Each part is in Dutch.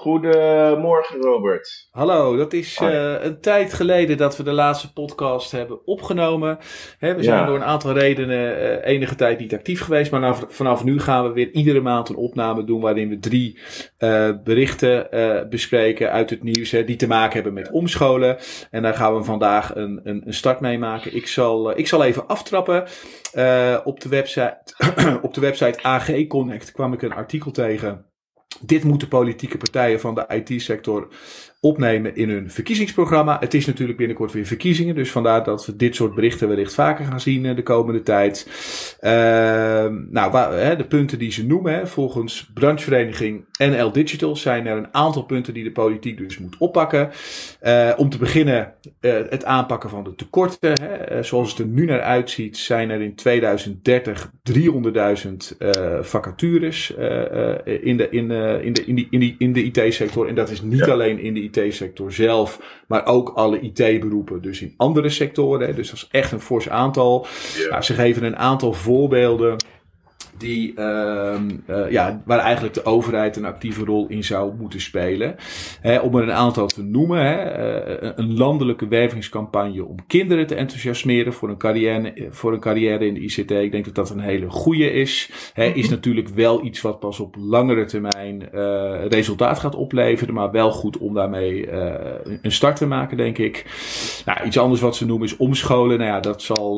Goedemorgen Robert. Hallo, dat is uh, een tijd geleden dat we de laatste podcast hebben opgenomen. He, we zijn ja. door een aantal redenen uh, enige tijd niet actief geweest. Maar nou, vanaf nu gaan we weer iedere maand een opname doen waarin we drie uh, berichten bespreken uit het nieuws hè, die te maken hebben met omscholen. En daar gaan we vandaag een, een, een start mee maken. Ik zal, ik zal even aftrappen. op, de website, op de website AG Connect kwam ik een artikel tegen dit moeten politieke partijen van de IT-sector opnemen in hun verkiezingsprogramma. Het is natuurlijk binnenkort weer verkiezingen, dus vandaar dat we dit soort berichten wellicht vaker gaan zien eh, de komende tijd. Uh, nou, waar, hè, de punten die ze noemen, hè, volgens branchevereniging NL Digital zijn er een aantal punten die de politiek dus moet oppakken. Uh, om te beginnen uh, het aanpakken van de tekorten. Hè. zoals het er nu naar uitziet, zijn er in 2030 300.000 vacatures in de, in, in de, in die, in die, in de IT-sector. En dat is niet ja. alleen in de IT-sector zelf, maar ook alle IT-beroepen. Dus in andere sectoren. Hè, dus dat is echt een fors aantal. Nou, ze geven een aantal voorbeelden die, uh, uh, ja, waar eigenlijk de overheid een actieve rol in zou moeten spelen. Hè, om er een aantal te noemen. Hè, uh, een landelijke wervingscampagne om kinderen te enthousiasmeren voor een carrière, voor een carrière in de ICT. Ik denk dat dat een hele goede is. Hè, is natuurlijk wel iets wat pas op langere termijn uh, resultaat gaat opleveren. Maar wel goed om daarmee een start te maken, denk ik. Nou, iets anders wat ze noemen is omscholen. Nou ja, dat zal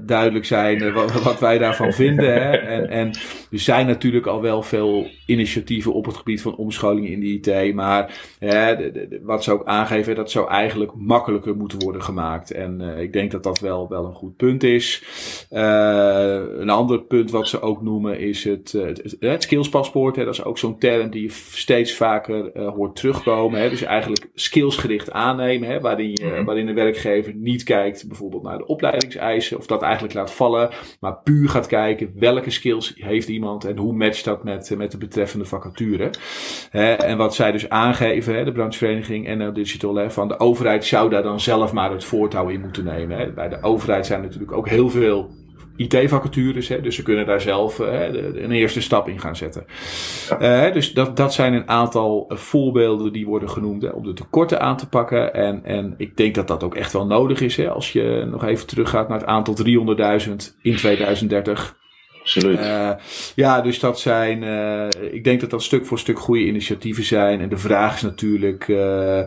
duidelijk zijn wat, wat, wij daarvan vinden. Hè. En, en er zijn natuurlijk al wel veel initiatieven op het gebied van omscholing in de IT. Maar hè, de, de, wat ze ook aangeven, dat zou eigenlijk makkelijker moeten worden gemaakt. En uh, ik denk dat dat wel, wel een goed punt is. Uh, een ander punt wat ze ook noemen is het, het, het, het skillspaspoort. Hè, dat is ook zo'n term die je steeds vaker uh, hoort terugkomen. Hè. Dus eigenlijk skillsgericht aannemen, hè, waarin, je, waarin de werkgever niet kijkt bijvoorbeeld naar de opleidingseisen of dat eigenlijk laat vallen, maar puur gaat kijken welke skills heeft iemand en hoe matcht dat met, met de betreffende vacature. en wat zij dus aangeven, de branchevereniging en Digital, van de overheid zou daar dan zelf maar het voortouw in moeten nemen. Bij de overheid zijn natuurlijk ook heel veel IT-vacatures. Hè, dus ze kunnen daar zelf uh, een eerste stap in gaan zetten. Uh, dus dat, dat zijn een aantal voorbeelden die worden genoemd hè, om de tekorten aan te pakken. En, en ik denk dat dat ook echt wel nodig is. Hè, als je nog even teruggaat naar het aantal 300.000 in 2030 Uh, ja, dus dat zijn, uh, ik denk dat dat stuk voor stuk goede initiatieven zijn. En de vraag is natuurlijk, uh,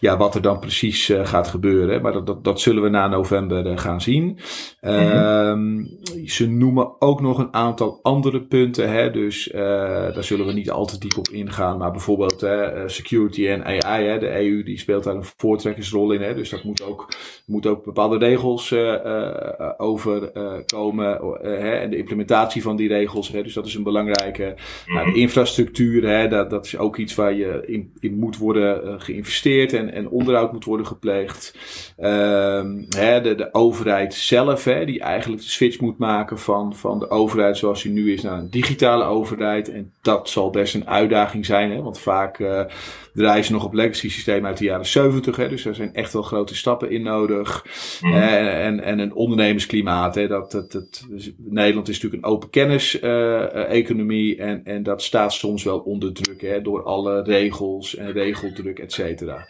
ja, wat er dan precies gaat gebeuren. Maar dat, dat, dat zullen we na november gaan zien. Mm-hmm. Ze noemen ook nog een aantal andere punten. Hè, dus daar zullen we niet al te diep op ingaan. Maar bijvoorbeeld security en AI. Hè, de EU die speelt daar een voortrekkersrol in. Hè, dus dat moet ook, moet ook bepaalde regels over komen. en de implementatie van die regels. Hè, dus dat is een belangrijke nou, infrastructuur. Hè, dat, dat is ook iets waar je in, in moet worden uh, geïnvesteerd en, en onderhoud moet worden gepleegd. Um, hè, de, de overheid zelf, hè, die eigenlijk de switch moet maken van, van de overheid zoals die nu is naar een digitale overheid. En dat zal best een uitdaging zijn, hè, want vaak uh, draaien ze nog op legacy systemen uit de jaren 70. Hè, dus er zijn echt wel grote stappen in nodig. Mm. En, en, en een ondernemersklimaat. Hè, dat, dat, dat, Nederland is natuurlijk een open kennis-economie. Uh, en, en dat staat soms wel onder druk hè, door alle regels en regeldruk, et cetera.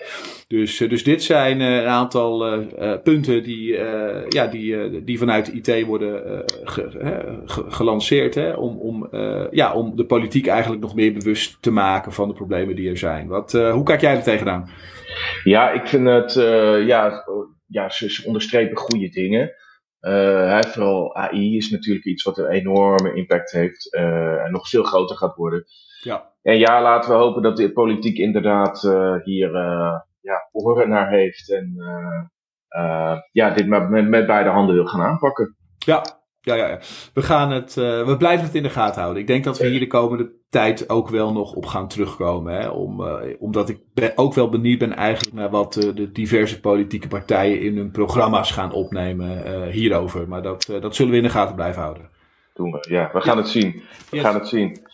Dus, uh, dus dit zijn een aantal punten die, ja, die, die vanuit de IT worden ge, ge, gelanceerd. Hè, om, om, ja, om de politiek eigenlijk nog meer bewust te maken van de problemen die er zijn. Wat, hoe kijk jij er tegenaan? Ja, ik vind het, ja, ja, ze onderstrepen goede dingen. Uh, vooral AI is natuurlijk iets wat een enorme impact heeft uh, en nog veel groter gaat worden. Ja. En ja, laten we hopen dat de politiek inderdaad uh, hier ja, oren naar heeft en ja, dit met, met, met beide handen wil gaan aanpakken. Ja, Ja, ja, ja. We, gaan het, uh, we blijven het in de gaten houden. Ik denk dat we hier de komende tijd ook wel nog op gaan terugkomen. Hè? Om, uh, omdat ik ben, ook wel benieuwd ben eigenlijk naar wat uh, de diverse politieke partijen in hun programma's gaan opnemen hierover. Maar dat, dat zullen we in de gaten blijven houden. Doen we, ja. We gaan ja. het zien. We yes. gaan het zien.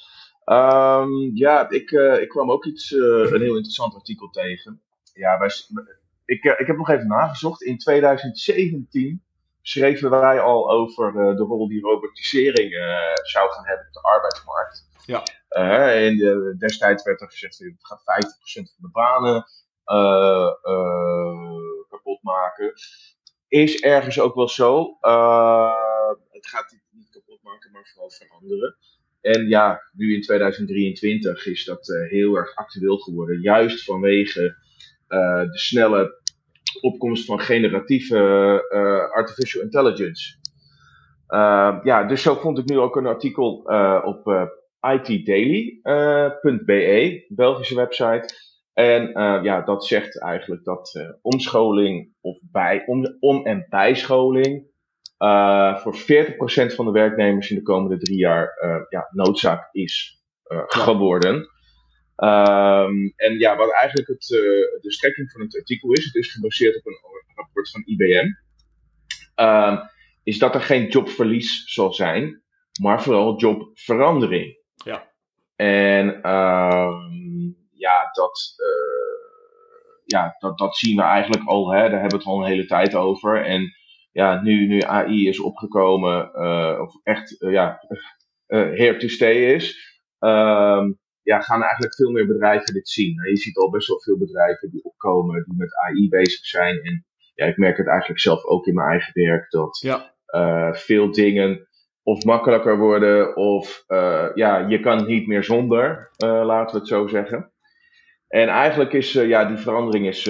Um, ja, ik, ik kwam ook iets, een heel interessant artikel tegen. Ja, wij, ik, ik heb nog even nagezocht. In 2017 schreven wij al over uh, de rol die robotisering uh, zou gaan hebben op de arbeidsmarkt. Ja. Uh, en de, destijds werd er gezegd, het gaat 50% van de banen kapot maken. Is ergens ook wel zo. het gaat niet kapot maken, maar vooral veranderen. En ja, nu in 2023 is dat heel erg actueel geworden. Juist vanwege de snelle opkomst van generatieve uh, artificial intelligence. Uh, ja, dus zo vond ik nu ook een artikel uh, op uh, itdaily.be, Belgische website. En ja, dat zegt eigenlijk dat omscholing of bij, om, om- en bijscholing voor 40% van de werknemers in de komende drie jaar ja, noodzaak is geworden. Um, en ja, wat eigenlijk het, uh, de strekking van het artikel is, het is gebaseerd op een rapport van IBM, ehm, is dat er geen jobverlies zal zijn, maar vooral jobverandering. Ja. En um, ja, dat, uh, ja dat, dat zien we eigenlijk al, hè, daar hebben we het al een hele tijd over. En ja, nu, nu AI is opgekomen, uh, of echt ja, here to stay is. Um, ja, gaan eigenlijk veel meer bedrijven dit zien. Nou, je ziet al best wel veel bedrijven die opkomen, die met AI bezig zijn. En ja, ik merk het eigenlijk zelf ook in mijn eigen werk, dat ja. uh, veel dingen of makkelijker worden, of uh, ja, je kan niet meer zonder, uh, laten we het zo zeggen. En eigenlijk is ja, die verandering is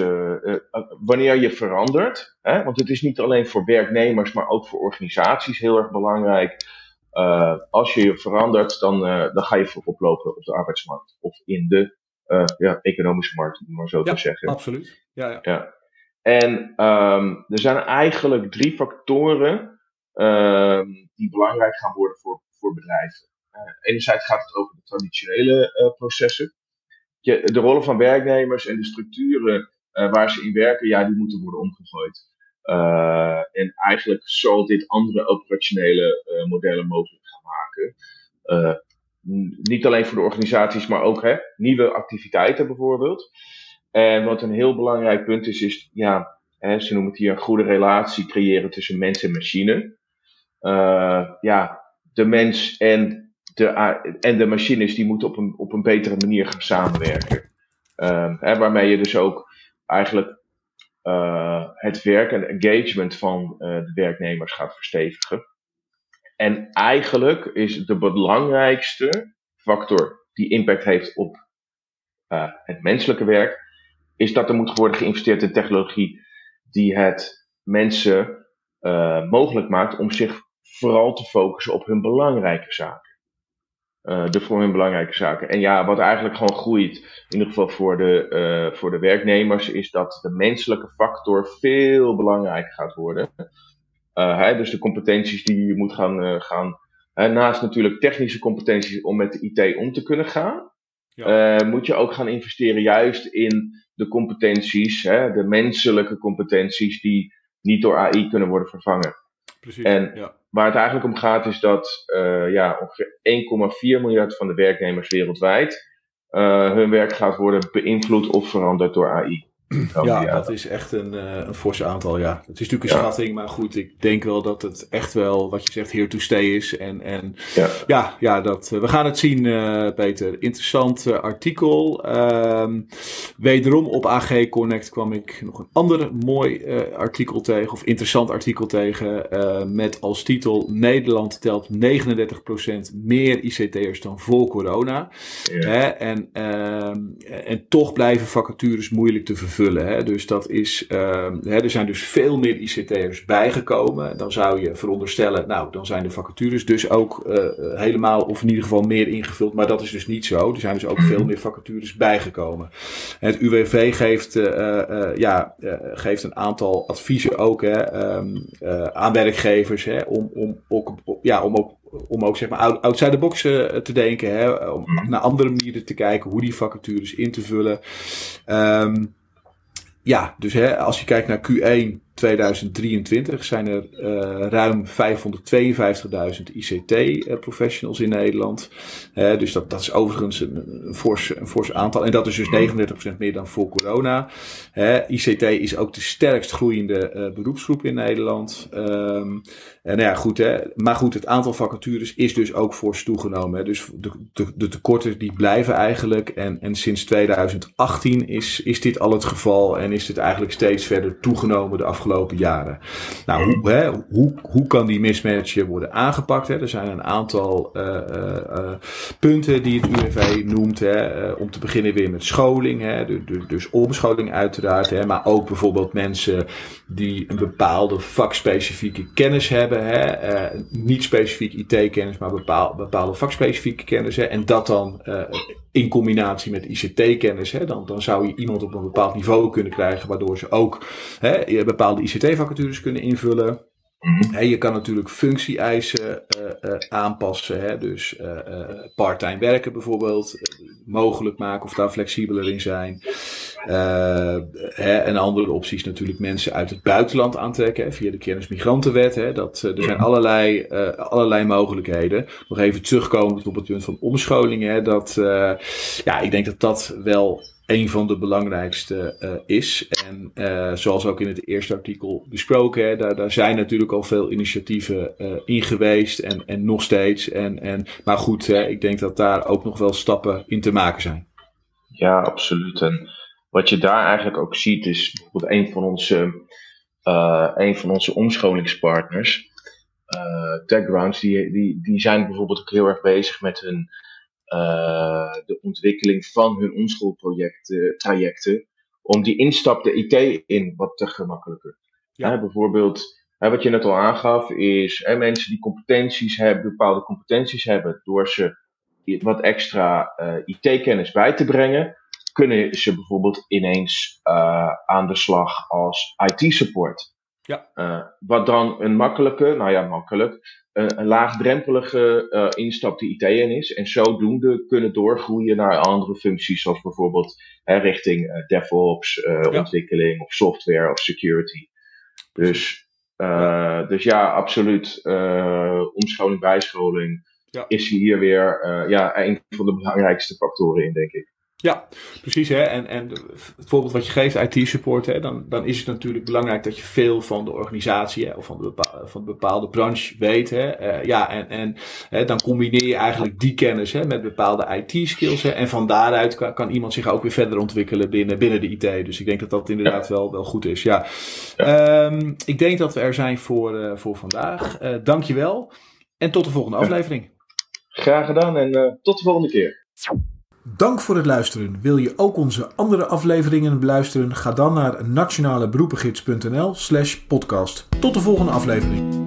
wanneer je verandert, hè, want het is niet alleen voor werknemers, maar ook voor organisaties heel erg belangrijk als je je verandert, dan, uh, dan ga je voorop lopen op de arbeidsmarkt. Of in de uh, ja, economische markt, om maar zo ja, te zeggen. Absoluut. Ja, ja. ja. En um, er zijn eigenlijk drie factoren um, die belangrijk gaan worden voor, voor bedrijven. enerzijds gaat het over de traditionele processen. Je, de rollen van werknemers en de structuren waar ze in werken, ja, die moeten worden omgegooid. Uh, en eigenlijk zal dit andere operationele uh, modellen mogelijk gaan maken. Uh, niet alleen voor de organisaties, maar ook hè, nieuwe activiteiten bijvoorbeeld. En wat een heel belangrijk punt is, is ja, hè, ze noemen het hier een goede relatie creëren tussen mens en machine. ja, de mens en de, en de machines die moeten op een, op een betere manier gaan samenwerken. Hè, waarmee je dus ook eigenlijk uh, het werk en engagement van uh, de werknemers gaat verstevigen. En eigenlijk is de belangrijkste factor die impact heeft op uh, het menselijke werk, is dat er moet worden geïnvesteerd in technologie die het mensen mogelijk maakt om zich vooral te focussen op hun belangrijke zaken. Uh, de voor hun belangrijke zaken. En ja, wat eigenlijk gewoon groeit, in ieder geval voor de, uh, voor de werknemers, is dat de menselijke factor veel belangrijker gaat worden. Uh, hè, dus de competenties die je moet gaan, gaan hè, naast natuurlijk technische competenties om met de IT om te kunnen gaan, ja. moet je ook gaan investeren juist in de competenties, hè, de menselijke competenties die niet door AI kunnen worden vervangen. Precies, en ja. Waar het eigenlijk om gaat is dat uh, ja, ongeveer 1,4 miljard van de werknemers wereldwijd uh, hun werk gaat worden beïnvloed of veranderd door AI. Ja, dat is echt een, uh, een fors aantal, ja. Het is natuurlijk een ja. schatting, maar goed, ik denk wel dat het echt wel, wat je zegt, here to stay is. En, en ja, ja, ja dat, we gaan het zien, uh, Peter. Interessant uh, artikel. Um, wederom op AG Connect kwam ik nog een ander mooi artikel tegen, of interessant artikel tegen, met als titel Nederland telt 39% meer ICT'ers dan voor corona. Ja. Hè? En, ehm, en toch blijven vacatures moeilijk te vervullen vullen. Hè. Dus dat is, hè, er zijn dus veel meer ICT'ers bijgekomen. Dan zou je veronderstellen, nou, dan zijn de vacatures dus ook helemaal of in ieder geval meer ingevuld. Maar dat is dus niet zo. Er zijn dus ook veel meer vacatures bijgekomen. Het UWV geeft, ja, geeft een aantal adviezen ook hè, ehm, aan werkgevers hè, om, om, ook, ja, om ook om ook zeg maar outside the box uh, te denken. Hè, om mhm. naar andere manieren te kijken hoe die vacatures in te vullen. Um, ja, dus hè, als je kijkt naar Q1 2023 zijn er uh, ruim 552.000 ICT-professionals in Nederland. Dus dat, dat is overigens een, een, fors, een fors aantal. En dat is dus 39% meer dan voor corona. ICT is ook de sterkst groeiende uh, beroepsgroep in Nederland. Um, en nou ja, goed, hè. maar goed, het aantal vacatures is dus ook fors toegenomen. Hè. Dus de, de, tekorten die blijven eigenlijk. En, en sinds 2018 is, is dit al het geval en is dit eigenlijk steeds verder toegenomen de afgelopen afgelopen jaren. Nou, hoe, hè, hoe, hoe kan die mismatch worden aangepakt? Hè? Er zijn een aantal uh, uh, punten die het UWV noemt. Hè? om te beginnen weer met scholing. Hè? Dus, omscholing uiteraard. Hè? Maar ook bijvoorbeeld mensen die een bepaalde vakspecifieke kennis hebben. Hè? niet specifiek IT-kennis, maar bepaal, bepaalde vakspecifieke kennis. Hè? En dat dan in combinatie met ICT-kennis, dan, dan zou je iemand op een bepaald niveau kunnen krijgen, waardoor ze ook hè, bepaalde ICT-vacatures kunnen invullen. Mhm. je kan natuurlijk functie-eisen uh, uh, aanpassen. Dus uh, part-time werken bijvoorbeeld mogelijk maken of daar flexibeler in zijn. En andere opties natuurlijk mensen uit het buitenland aantrekken via de kennismigrantenwet. Dat, er zijn allerlei, allerlei mogelijkheden. Nog even terugkomen op het punt van omscholing. Hè? Dat, ja, ik denk dat dat wel een van de belangrijkste uh, is. En uh, zoals ook in het eerste artikel besproken, daar, daar zijn natuurlijk al veel initiatieven uh, in geweest en, en nog steeds. En, en, maar goed, hè, ik denk dat daar ook nog wel stappen in te maken zijn. Ja, absoluut. En wat je daar eigenlijk ook ziet is bijvoorbeeld een van onze, een van onze omscholingspartners, TechGrounds, die, die, die zijn bijvoorbeeld ook heel erg bezig met hun de ontwikkeling van hun onschoolprojecten, trajecten, om die instap de IT in wat te gemakkelijker. Ja. bijvoorbeeld, wat je net al aangaf, is mensen die competenties hebben, bepaalde competenties hebben, door ze wat extra uh, IT-kennis bij te brengen, kunnen ze bijvoorbeeld ineens uh, aan de slag als IT-support. Ja. Uh, wat dan een makkelijke, nou ja, makkelijk, een, een laagdrempelige uh, instap de IT in is. En zodoende kunnen doorgroeien naar andere functies, zoals bijvoorbeeld hè, richting uh, DevOps, ja. ontwikkeling of software of security. Dus, ja. dus ja, absoluut. omscholing, bijscholing ja. is hier weer ja, een van de belangrijkste factoren in, denk ik. Ja, precies. Hè? En, en het voorbeeld wat je geeft, IT-support, dan, dan is het natuurlijk belangrijk dat je veel van de organisatie hè, of van de, bepaalde, van de bepaalde branche weet. Hè? Uh, ja, en, en hè, dan combineer je eigenlijk die kennis hè, met bepaalde IT-skills. En van daaruit kan, kan, iemand zich ook weer verder ontwikkelen binnen, binnen de IT. Dus ik denk dat dat inderdaad wel, wel goed is. Ja. ja. Um, ik denk dat we er zijn voor, uh, voor vandaag. Uh, dankjewel en tot de volgende aflevering. Graag gedaan en tot de volgende keer. Dank voor het luisteren. Wil je ook onze andere afleveringen beluisteren? Ga dan naar nationaleberoepengids.nl slash podcast. Tot de volgende aflevering.